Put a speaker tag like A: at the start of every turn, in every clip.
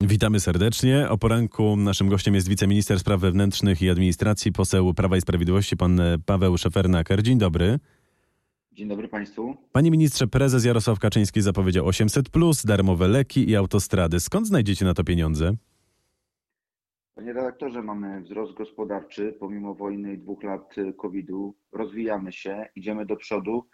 A: Witamy serdecznie. O poranku naszym gościem jest wiceminister spraw wewnętrznych i administracji, poseł Prawa i Sprawiedliwości, pan e, Paweł Szefernaker. Dzień dobry.
B: Dzień dobry Państwu.
A: Panie ministrze, prezes Jarosław Kaczyński zapowiedział 800+, darmowe leki i autostrady. Skąd znajdziecie na to pieniądze?
B: Panie redaktorze, mamy wzrost gospodarczy pomimo wojny i dwóch lat y, COVID-u. Rozwijamy się, idziemy do przodu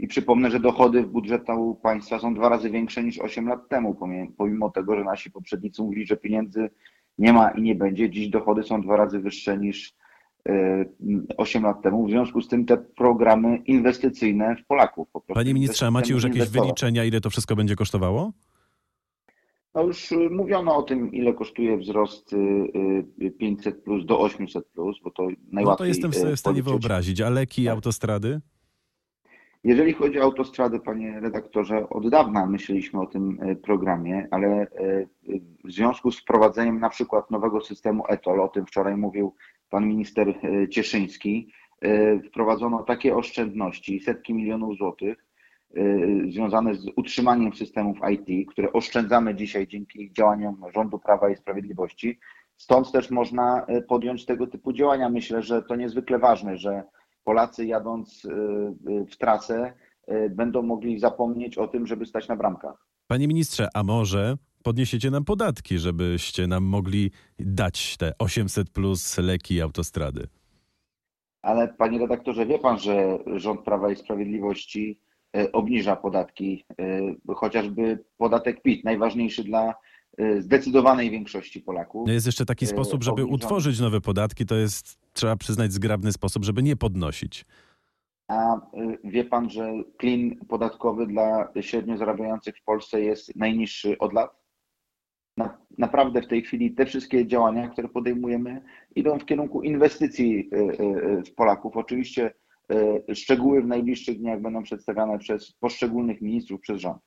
B: i przypomnę, że dochody w budżetu państwa są dwa razy większe niż 8 lat temu, pomimo- tego, że nasi poprzednicy mówili, że pieniędzy nie ma i nie będzie. Dziś dochody są dwa razy wyższe niż y, 8 lat temu. W związku z tym te programy inwestycyjne w Polaków po prostu.
A: Panie ministrze, macie już jakieś wyliczenia, ile to wszystko będzie kosztowało?
B: No już y, mówiono o tym, ile kosztuje wzrost y, y, 500 plus do 800 plus, bo to najłatwiej
A: No to jestem w stanie
B: policzyć.
A: wyobrazić. A leki
B: Tak.
A: autostrady?
B: Jeżeli chodzi o autostrady, panie redaktorze, od dawna myśleliśmy o tym y, programie, ale y, w związku z wprowadzeniem na przykład nowego systemu ETOL, o tym wczoraj mówił pan minister y, Cieszyński, wprowadzono takie oszczędności, setki milionów złotych, związane z utrzymaniem systemów IT, które oszczędzamy dzisiaj dzięki działaniom rządu Prawa i Sprawiedliwości. Stąd też można podjąć tego typu działania. Myślę, że to niezwykle ważne, że Polacy jadąc y, y, w trasę y, będą mogli zapomnieć o tym, żeby stać na bramkach.
A: Panie ministrze, a może podniesiecie nam podatki, żebyście nam mogli dać te 800 plus leki autostrady?
B: Ale panie redaktorze, wie pan, że rząd Prawa i Sprawiedliwości obniża podatki, chociażby podatek PIT, najważniejszy dla zdecydowanej większości Polaków.
A: No Jest jeszcze taki sposób, żeby
B: obniżone.
A: utworzyć nowe podatki, to jest, trzeba przyznać, zgrabny sposób, żeby nie podnosić.
B: A y, wie pan, że klin podatkowy dla średnio zarabiających w Polsce jest najniższy od lat? Na, naprawdę w tej chwili te wszystkie działania, które podejmujemy, idą w kierunku inwestycji y, y, w Polaków. Oczywiście szczegóły w najbliższych dniach będą przedstawiane przez poszczególnych ministrów, przez rząd.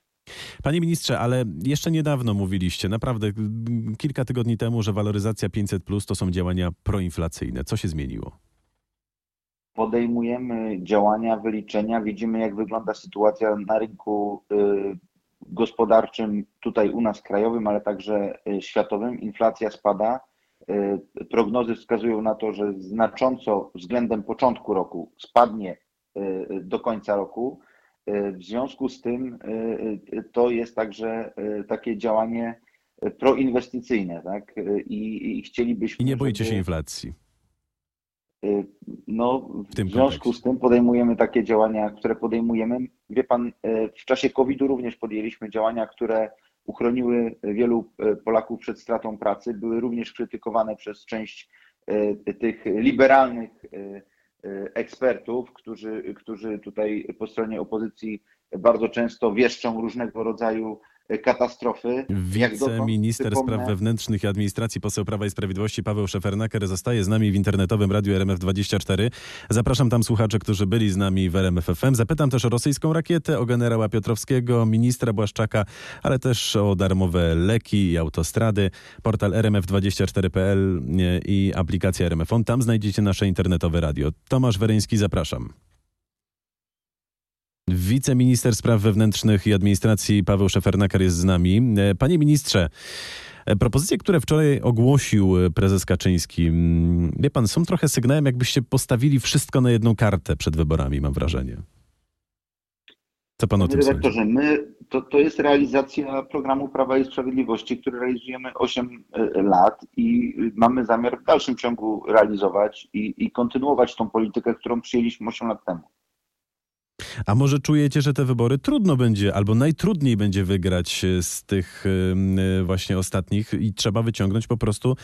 A: Panie ministrze, ale jeszcze niedawno mówiliście, naprawdę kilka tygodni temu, że waloryzacja 500 plus to są działania proinflacyjne. Co się zmieniło?
B: podejmujemy działania, wyliczenia, widzimy jak wygląda sytuacja na rynku y, gospodarczym tutaj u nas krajowym, ale także y, światowym. Inflacja spada. Y, Prognozy wskazują na to, że znacząco względem początku roku spadnie do końca roku. Y, W związku z tym y, y, to jest także takie działanie proinwestycyjne, tak? I, i chcielibyśmy.
A: I nie boicie się inflacji.
B: No, w,
A: tym
B: związku
A: kontekście.
B: z tym podejmujemy takie działania, które podejmujemy. Wie pan, w czasie COVID-u również podjęliśmy działania, które uchroniły wielu Polaków przed stratą pracy. Były również krytykowane przez część tych liberalnych ekspertów, którzy, którzy tutaj po stronie opozycji bardzo często wieszczą różnego rodzaju y, katastrofy. Jak dotąd,
A: Wiceminister spraw wewnętrznych i administracji, poseł Prawa i Sprawiedliwości Paweł Szefernaker zostaje z nami w internetowym radiu RMF24. Zapraszam tam słuchaczy, którzy byli z nami w RMF FM. Zapytam też o rosyjską rakietę, o generała Piotrowskiego, ministra Błaszczaka, ale też o darmowe leki i autostrady. Portal rmf24.pl i aplikacja RMF On. Tam znajdziecie nasze internetowe radio. Tomasz Weryński, zapraszam. Wiceminister spraw wewnętrznych i administracji Paweł Szefernaker jest z nami. E, Panie ministrze, e, propozycje, które wczoraj ogłosił e, prezes Kaczyński, mm, wie pan, są trochę sygnałem, jakbyście postawili wszystko na jedną kartę przed wyborami, mam wrażenie. Co pan o
B: Panie
A: tym sądzi?
B: my, to, to jest realizacja programu Prawa i Sprawiedliwości, który realizujemy 8 y, lat i mamy zamiar w dalszym ciągu realizować i, i kontynuować tą politykę, którą przyjęliśmy 8 lat temu.
A: A może czujecie, że te wybory trudno będzie, albo najtrudniej będzie wygrać e, z tych em, e, właśnie ostatnich i trzeba wyciągnąć po prostu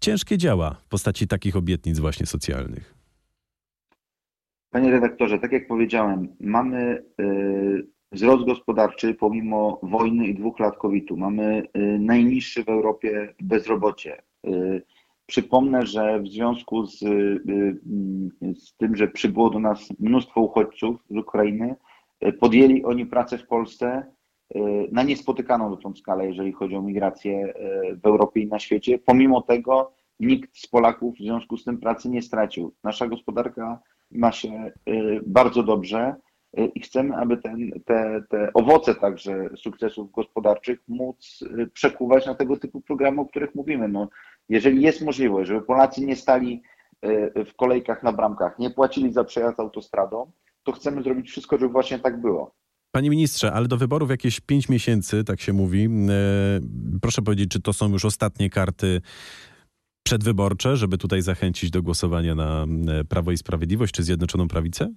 A: ciężkie działa w postaci takich obietnic właśnie socjalnych?
B: Panie redaktorze, tak jak powiedziałem, mamy wzrost gospodarczy pomimo wojny i dwóch lat COVID-u. Mamy najniższy w Europie bezrobocie. Przypomnę, że w związku z, y, y, z tym, że przybyło do nas mnóstwo uchodźców z Ukrainy, y, podjęli oni pracę w Polsce na niespotykaną dotąd skalę, jeżeli chodzi o migrację w Europie i na świecie. Pomimo tego nikt z Polaków w związku z tym pracy nie stracił. Nasza gospodarka ma się bardzo dobrze i chcemy, aby ten, te, te owoce także sukcesów gospodarczych móc y, przekuwać na tego typu programy, o których mówimy. No, jeżeli jest możliwość, żeby Polacy nie stali y, w kolejkach na bramkach, nie płacili za przejazd autostradą, to chcemy zrobić wszystko, żeby właśnie tak było.
A: Panie ministrze, ale do wyborów jakieś pięć miesięcy, tak się mówi. E, Proszę powiedzieć, czy to są już ostatnie karty przedwyborcze, żeby tutaj zachęcić do głosowania na e, Prawo i Sprawiedliwość czy Zjednoczoną Prawicę?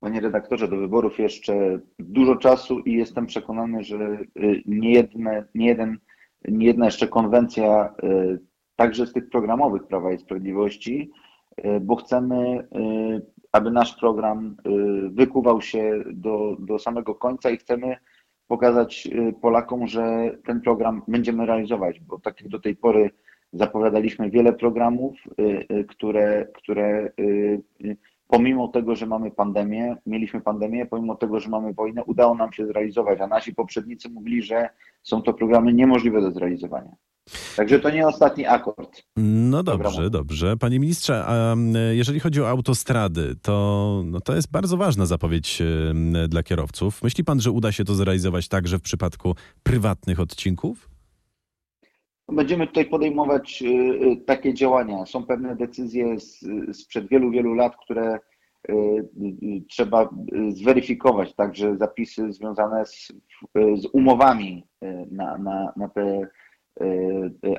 B: Panie redaktorze, do wyborów jeszcze dużo czasu i jestem przekonany, że y, nie, jedne, nie, jeden, nie jedna jeszcze konwencja, y, także z tych programowych Prawa i Sprawiedliwości, y, bo chcemy, aby nasz program wykuwał się do, do samego końca i chcemy pokazać Polakom, że ten program będziemy realizować, bo tak jak do tej pory zapowiadaliśmy wiele programów, które, które pomimo tego, że mamy pandemię, mieliśmy pandemię, pomimo tego, że mamy wojnę, udało nam się zrealizować, a nasi poprzednicy mówili, że są to programy niemożliwe do zrealizowania. Także to nie ostatni akord.
A: No dobrze, dobrze. Panie ministrze, a jeżeli chodzi o autostrady, to, no to jest bardzo ważna zapowiedź em, dla kierowców. Myśli pan, że uda się to zrealizować także w przypadku prywatnych odcinków?
B: Będziemy tutaj podejmować y, y, takie działania. Są pewne decyzje sprzed wielu, wielu lat, które y, trzeba zweryfikować, także zapisy związane z, z umowami na, na, na te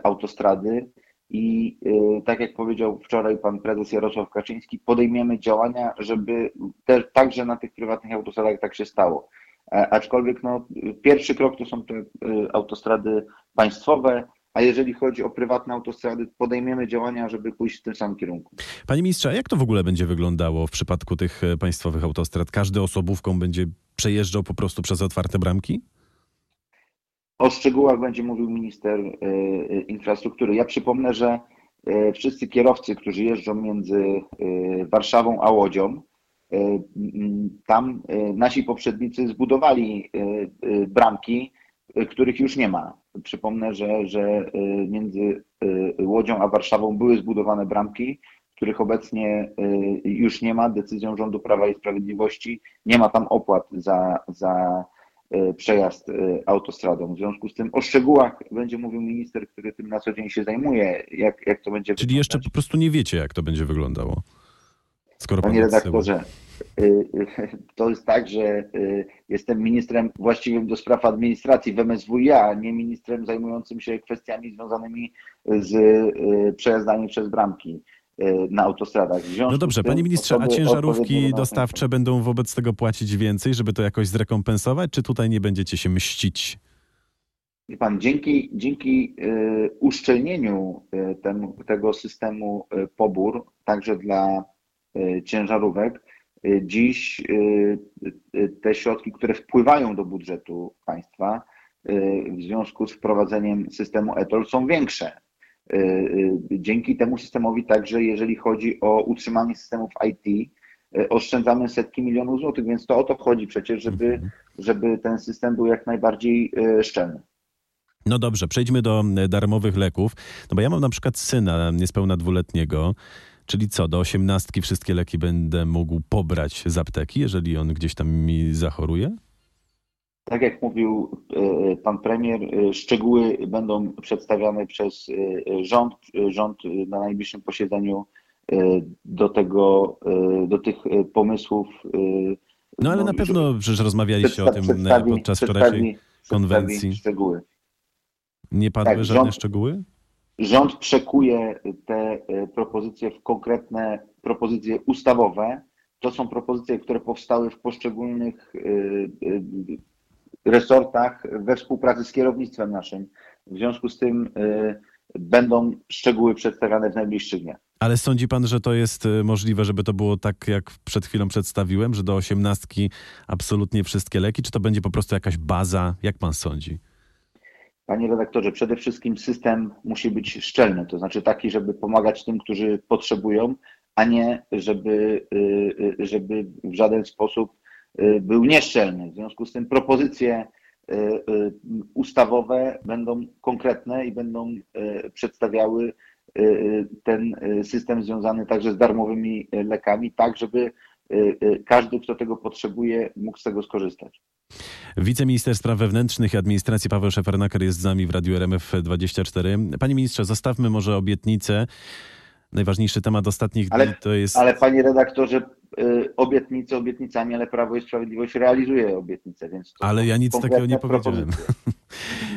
B: autostrady. I tak jak powiedział wczoraj pan prezes Jarosław Kaczyński, podejmiemy działania, żeby te, także na tych prywatnych autostradach tak się stało. Aczkolwiek no, pierwszy krok to są te autostrady państwowe, a jeżeli chodzi o prywatne autostrady, podejmiemy działania, żeby pójść w tym samym kierunku.
A: Panie ministrze, a jak to w ogóle będzie wyglądało w przypadku tych e, państwowych autostrad? Każdy osobówką będzie przejeżdżał po prostu przez otwarte bramki?
B: O szczegółach będzie mówił minister y, y, infrastruktury. Ja przypomnę, że wszyscy kierowcy, którzy jeżdżą między Warszawą a Łodzią, tam nasi poprzednicy zbudowali bramki, których już nie ma. Przypomnę, że, że y, między y, Łodzią a Warszawą były zbudowane bramki, których obecnie y, już nie ma. Decyzją rządu Prawa i Sprawiedliwości nie ma tam opłat za, za y, przejazd y, autostradą. W związku z tym o szczegółach będzie mówił minister, który tym na co dzień się zajmuje, jak, jak to będzie
A: Czyli jeszcze
B: wyglądać.
A: po prostu nie wiecie, jak to będzie wyglądało. Skoro pan
B: Panie redaktorze, y, y, to jest tak, że y, jestem ministrem właściwym do spraw administracji w MSWiA, a nie ministrem zajmującym się kwestiami związanymi z y, przejazdami przez bramki y, na autostradach.
A: No dobrze, panie ministrze, a ciężarówki dostawcze będą wobec tego płacić więcej, żeby to jakoś zrekompensować, czy tutaj nie będziecie się mścić?
B: Wie Pan, dzięki, dzięki y, uszczelnieniu y, tego systemu y, pobór, także dla y, ciężarówek, y, dziś y, y, te środki, które wpływają do budżetu państwa y, w związku z wprowadzeniem systemu ETOL są większe. Dzięki temu systemowi także, jeżeli chodzi o utrzymanie systemów IT, oszczędzamy setki milionów złotych, więc to o to chodzi przecież, żeby,
A: Mhm.
B: żeby ten system był jak najbardziej szczelny.
A: No dobrze, przejdźmy do darmowych leków. No bo ja mam na przykład syna niespełna dwuletniego, czyli co, do osiemnastki wszystkie leki będę mógł pobrać z apteki, jeżeli on gdzieś tam mi zachoruje?
B: Tak jak mówił e, pan premier, e, szczegóły będą przedstawiane przez e, rząd. Rząd na najbliższym posiedzeniu do tego, do tych pomysłów.
A: No ale na
B: już
A: pewno przecież rozmawialiście o tym podczas wczorajszej konwencji.
B: Szczegóły.
A: Nie padły
B: tak,
A: żadne
B: rząd-
A: szczegóły?
B: Rząd przekuje te e, propozycje w konkretne propozycje ustawowe. To są propozycje, które powstały w poszczególnych e, e, resortach we współpracy z kierownictwem naszym. W związku z tym będą szczegóły przedstawiane w najbliższych dniach.
A: Ale sądzi pan, że to jest możliwe, żeby to było tak, jak przed chwilą przedstawiłem, że do osiemnastki absolutnie wszystkie leki, czy to będzie po prostu jakaś baza? Jak pan sądzi?
B: Panie redaktorze, przede wszystkim system musi być szczelny, to znaczy taki, żeby pomagać tym, którzy potrzebują, a nie żeby, y, y, żeby w żaden sposób y, był nieszczelny. W związku z tym propozycje ustawowe będą konkretne i będą przedstawiały ten system związany także z darmowymi lekami, tak żeby każdy, kto tego potrzebuje, mógł z tego skorzystać.
A: Wiceminister Spraw Wewnętrznych i Administracji Paweł Szefernaker jest z nami w Radiu RMF24. Panie ministrze, zostawmy może obietnicę. Najważniejszy temat ostatnich
B: ale,
A: dni to jest...
B: Ale panie redaktorze, y, obietnice obietnicami, ale Prawo i Sprawiedliwość realizuje obietnice, więc...
A: ale ja nic takiego nie powiedziałem.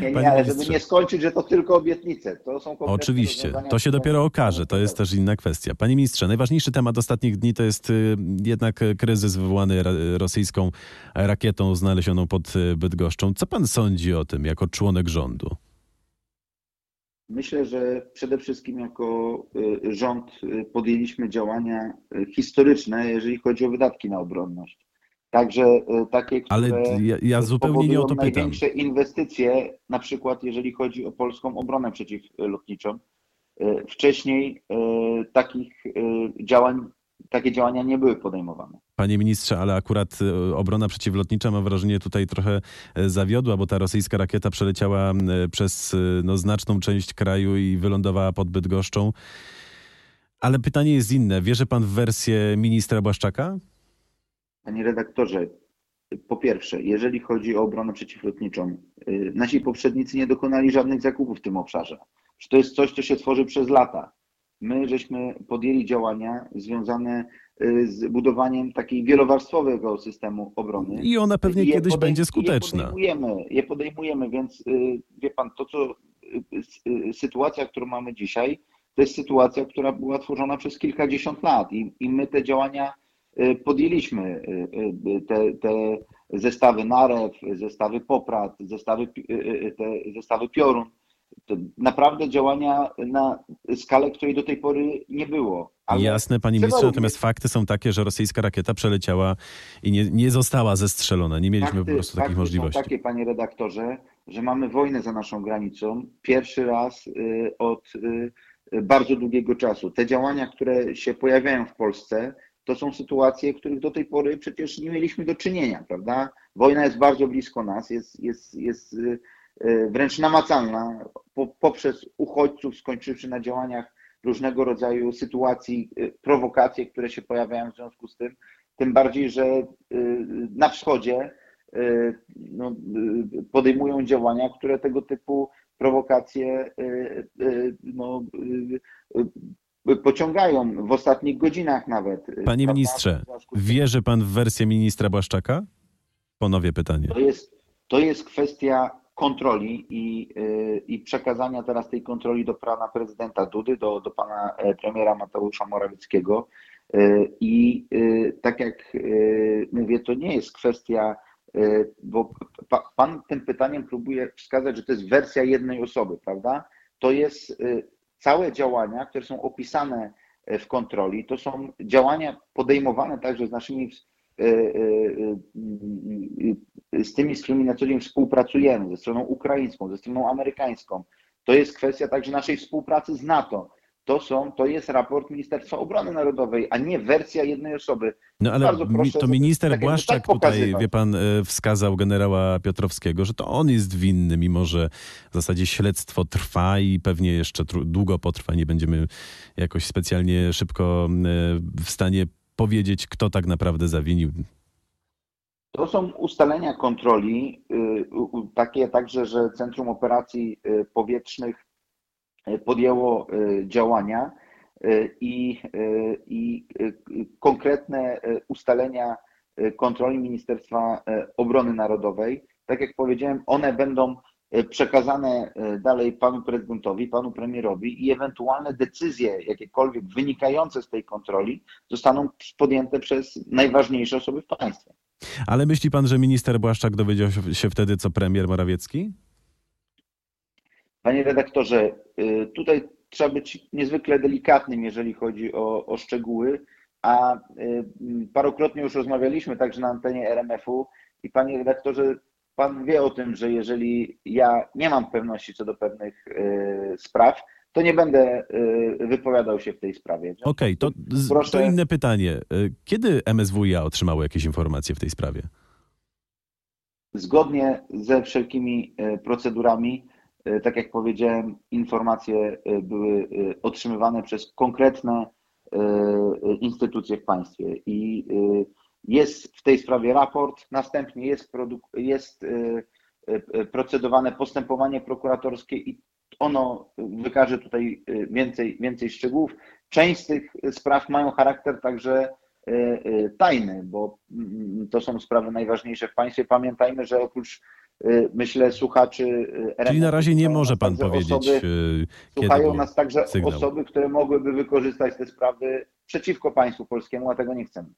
B: Nie, nie, ale żeby nie skończyć, że to tylko obietnice. To są
A: Oczywiście, to się dopiero okaże, to jest też inna kwestia. Panie ministrze, najważniejszy temat ostatnich dni to jest y, jednak kryzys wywołany rosyjską rakietą znalezioną pod y, Bydgoszczą. Co pan sądzi o tym jako członek rządu?
B: Myślę, że przede wszystkim jako y, rząd y, podjęliśmy działania y, historyczne, jeżeli chodzi o wydatki na obronność. Także takie, które
A: Ale ja, ja zupełnie nie o to pytam.
B: największe inwestycje, na przykład jeżeli chodzi o polską obronę przeciwlotniczą. Wcześniej takich działań takie działania nie były podejmowane.
A: Panie ministrze, ale akurat e, obrona przeciwlotnicza mam wrażenie tutaj trochę e, zawiodła, bo ta rosyjska rakieta przeleciała przez e, no, znaczną część kraju i wylądowała pod Bydgoszczą. Ale pytanie jest inne. Wierzy pan w wersję ministra Błaszczaka?
B: Panie redaktorze, po pierwsze, jeżeli chodzi o obronę przeciwlotniczą, nasi poprzednicy nie dokonali żadnych zakupów w tym obszarze. To jest coś, co się tworzy przez lata my żeśmy podjęli działania związane y, z budowaniem takiego wielowarstwowego systemu obrony.
A: I ona pewnie kiedyś będzie skuteczna.
B: Je podejmujemy, je podejmujemy, więc y, wie pan, to co y, sytuacja, którą mamy dzisiaj, to jest sytuacja, która była tworzona przez kilkadziesiąt lat i, i my te działania podjęliśmy. Te, te zestawy narew, zestawy poprat, zestawy, te zestawy piorun naprawdę działania na skalę, której do tej pory nie było.
A: Ale Jasne, panie ministrze, natomiast fakty są takie, że rosyjska rakieta przeleciała i nie, nie została zestrzelona. Nie mieliśmy fakty, po prostu takich możliwości.
B: Są takie, panie redaktorze, że mamy wojnę za naszą granicą pierwszy raz y, od y, bardzo długiego czasu. Te działania, które się pojawiają w Polsce, to są sytuacje, których do tej pory przecież nie mieliśmy do czynienia, prawda? Wojna jest bardzo blisko nas, jest, jest, jest y, wręcz namacalna poprzez uchodźców, skończywszy na działaniach różnego rodzaju sytuacji, y, prowokacje, które się pojawiają w związku z tym. Tym bardziej, że y, na wschodzie no, podejmują działania, które tego typu prowokacje no, pociągają w ostatnich godzinach nawet.
A: Panie ministrze, wierzy pan w wersję ministra Błaszczaka? Ponowię pytanie.
B: To jest, to jest kwestia kontroli i, y, i przekazania teraz tej kontroli do pana prezydenta Dudy, do, do pana e, premiera Mateusza Morawieckiego. Y, I y, tak jak mówię, to nie jest kwestia, bo pan tym pytaniem próbuje wskazać, że to jest wersja jednej osoby, prawda? To jest całe działania, które są opisane w kontroli, to są działania podejmowane także z naszymi E, e, e, z tymi, z którymi na co dzień współpracujemy, ze stroną ukraińską, ze stroną amerykańską. To jest kwestia także naszej współpracy z NATO. To, są, to jest raport Ministerstwa Obrony Narodowej, a nie wersja jednej osoby.
A: No ale proszę, to minister tak Błaszczak tak tutaj, wie pan, wskazał generała Piotrowskiego, że to on jest winny, mimo że w zasadzie śledztwo trwa i pewnie jeszcze długo potrwa. Nie będziemy jakoś specjalnie szybko w stanie powiedzieć, kto tak naprawdę zawinił?
B: To są ustalenia kontroli, y, takie także, że Centrum Operacji y, Powietrznych y, podjęło działania i, i konkretne ustalenia kontroli Ministerstwa Obrony Narodowej. Tak jak powiedziałem, one będą przekazane e, dalej panu prezydentowi, panu premierowi i ewentualne decyzje, jakiekolwiek wynikające z tej kontroli, zostaną podjęte przez najważniejsze osoby w państwie.
A: Ale myśli pan, że minister Błaszczak dowiedział się wtedy, co premier Morawiecki?
B: Panie redaktorze, e, tutaj trzeba być niezwykle delikatnym, jeżeli chodzi o, o szczegóły, a parokrotnie już rozmawialiśmy także na antenie RMF-u i panie redaktorze, pan wie o tym, że jeżeli ja nie mam pewności co do pewnych y, spraw, to nie będę y, wypowiadał się w tej sprawie.
A: Okej, to, z-
B: Proszę-
A: to inne pytanie. Y, Kiedy MSWiA otrzymało jakieś informacje w tej sprawie?
B: Zgodnie ze wszelkimi e, procedurami, e, tak jak powiedziałem, informacje e, były e, otrzymywane przez konkretne e, e, instytucje w państwie i e, jest w tej sprawie raport, następnie jest, produk- jest e, e, procedowane postępowanie prokuratorskie i ono wykaże tutaj więcej, więcej szczegółów. Część z tych spraw mają charakter także tajny, bo mm, to są sprawy najważniejsze w państwie. Pamiętajmy, że oprócz myślę słuchaczy
A: Czyli na razie nie może pan powiedzieć,
B: Osoby,
A: y, kiedy
B: słuchają nas także
A: sygnał.
B: osoby, które mogłyby wykorzystać te sprawy przeciwko państwu polskiemu, a tego nie chcemy.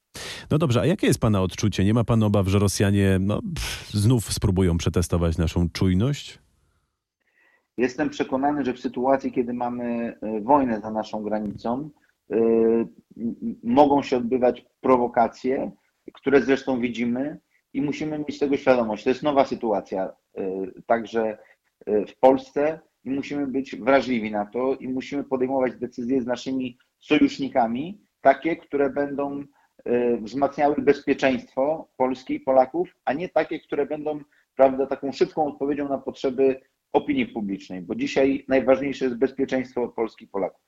A: No dobrze, a jakie jest pana odczucie? Nie ma pan obaw, że Rosjanie no, pff, znów spróbują przetestować naszą czujność?
B: Jestem przekonany, że w sytuacji, kiedy mamy e, wojnę za naszą granicą, m- mogą się odbywać prowokacje, które zresztą widzimy i musimy mieć tego świadomość. To jest nowa sytuacja e, także e, w Polsce i musimy być wrażliwi na to i musimy podejmować decyzje z naszymi sojusznikami, takie, które będą e, wzmacniały bezpieczeństwo Polski i Polaków, a nie takie, które będą prawda, taką szybką odpowiedzią na potrzeby opinii publicznej, bo dzisiaj najważniejsze jest bezpieczeństwo Polski i Polaków.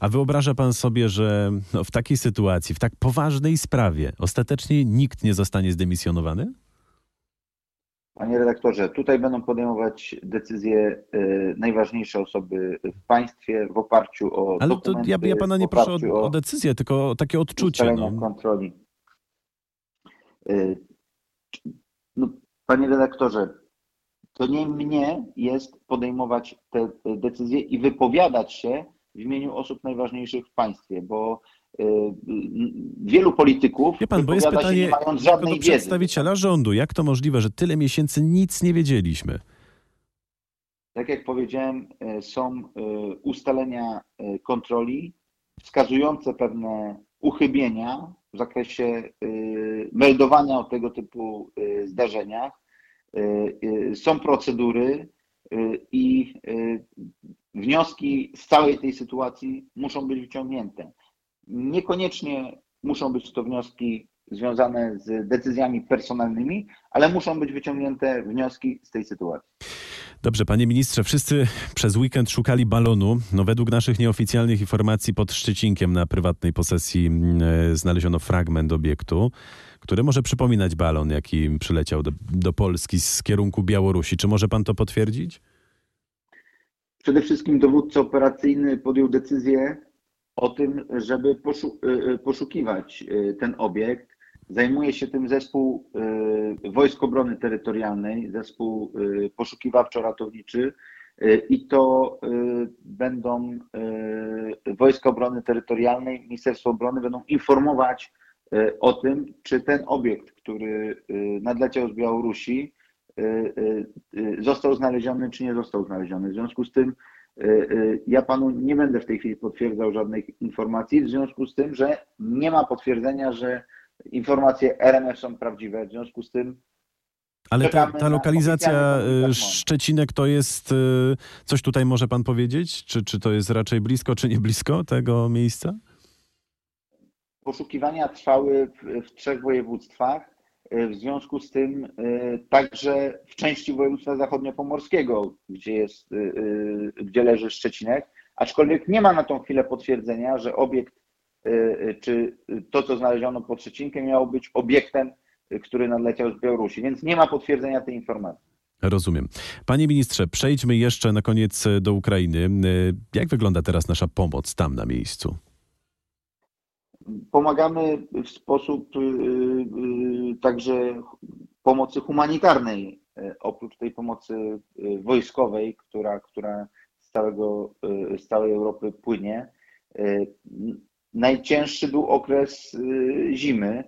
A: A wyobraża pan sobie, że no, w takiej sytuacji, w tak poważnej sprawie, ostatecznie nikt nie zostanie zdemisjonowany?
B: Panie redaktorze, tutaj będą podejmować decyzje y, najważniejsze osoby w państwie w oparciu o
A: Ale to ja, ja pana nie proszę o, o decyzję, tylko o takie odczucie. No.
B: kontroli. Y, No, panie redaktorze, to nie mnie jest podejmować te decyzje i wypowiadać się w imieniu osób najważniejszych w państwie, bo wielu polityków
A: Wie pan, bo jest pytanie
B: nie mając żadnej
A: do
B: wiedzy.
A: przedstawiciela rządu. Jak to możliwe, że tyle miesięcy nic nie wiedzieliśmy?
B: Tak jak powiedziałem, e, są ustalenia kontroli wskazujące pewne uchybienia w zakresie meldowania o tego typu zdarzeniach. Są procedury i wnioski z całej tej sytuacji muszą być wyciągnięte. Niekoniecznie muszą być to wnioski związane z decyzjami personalnymi, ale muszą być wyciągnięte wnioski z tej sytuacji.
A: Dobrze, panie ministrze, wszyscy przez weekend szukali balonu. No, według naszych nieoficjalnych informacji pod Szczecinkiem na prywatnej posesji e, znaleziono fragment obiektu, który może przypominać balon, jaki przyleciał do, do Polski z kierunku Białorusi. Czy może pan to potwierdzić?
B: Przede wszystkim dowódca operacyjny podjął decyzję o tym, żeby y, y, poszukiwać y, ten obiekt. Zajmuje się tym zespół Wojsk Obrony Terytorialnej, zespół poszukiwawczo-ratowniczy i to będą Wojska Obrony Terytorialnej, Ministerstwo Obrony będą informować o tym, czy ten obiekt, który nadleciał z Białorusi, został znaleziony, czy nie został znaleziony. W związku z tym ja panu nie będę w tej chwili potwierdzał żadnych informacji, w związku z tym, że nie ma potwierdzenia, że informacje RMF są prawdziwe. W związku z tym
A: Ale ta, ta lokalizacja
B: MON.
A: Szczecinek to jest. Coś tutaj może pan powiedzieć? Czy, czy to jest raczej blisko, czy nie blisko tego miejsca?
B: Poszukiwania trwały w, w trzech województwach. Y, W związku z tym y, także w części województwa zachodniopomorskiego, gdzie, jest, y, gdzie leży Szczecinek, aczkolwiek nie ma na tą chwilę potwierdzenia, że obiekt czy to, co znaleziono pod Szczecinkiem, miało być obiektem, który nadleciał z Białorusi, więc nie ma potwierdzenia tej informacji.
A: Rozumiem. Panie ministrze, przejdźmy jeszcze na koniec e, do Ukrainy. E, Jak wygląda teraz nasza pomoc tam na miejscu?
B: Pomagamy w sposób y, y, także pomocy humanitarnej, y, oprócz tej pomocy y, wojskowej, która, która z, całego, z całej Europy płynie. Y, Najcięższy był okres zimy.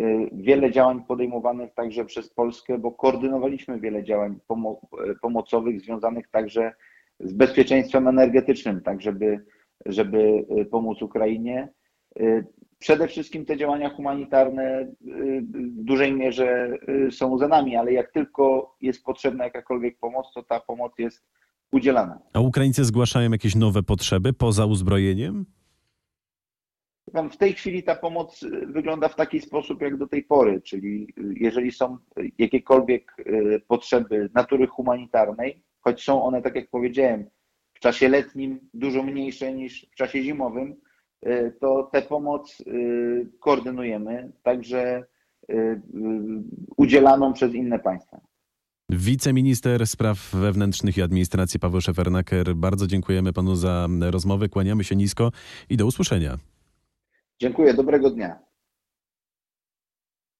B: Y, Wiele działań podejmowanych także przez Polskę, bo koordynowaliśmy wiele działań pomo- pomocowych związanych także z bezpieczeństwem energetycznym, tak żeby żeby pomóc Ukrainie. Y, Przede wszystkim te działania humanitarne y, w dużej mierze y, są za nami, ale jak tylko jest potrzebna jakakolwiek pomoc, to ta pomoc jest udzielana.
A: A Ukraińcy zgłaszają jakieś nowe potrzeby poza uzbrojeniem?
B: W tej chwili ta pomoc wygląda w taki sposób jak do tej pory, czyli jeżeli są jakiekolwiek potrzeby natury humanitarnej, choć są one, tak jak powiedziałem, w czasie letnim dużo mniejsze niż w czasie zimowym, to tę pomoc y, koordynujemy, także y, y, udzielaną przez inne państwa.
A: Wiceminister Spraw Wewnętrznych i Administracji Paweł Szefernaker, bardzo dziękujemy panu za rozmowę, kłaniamy się nisko i do usłyszenia.
B: Dziękuję, dobrego dnia.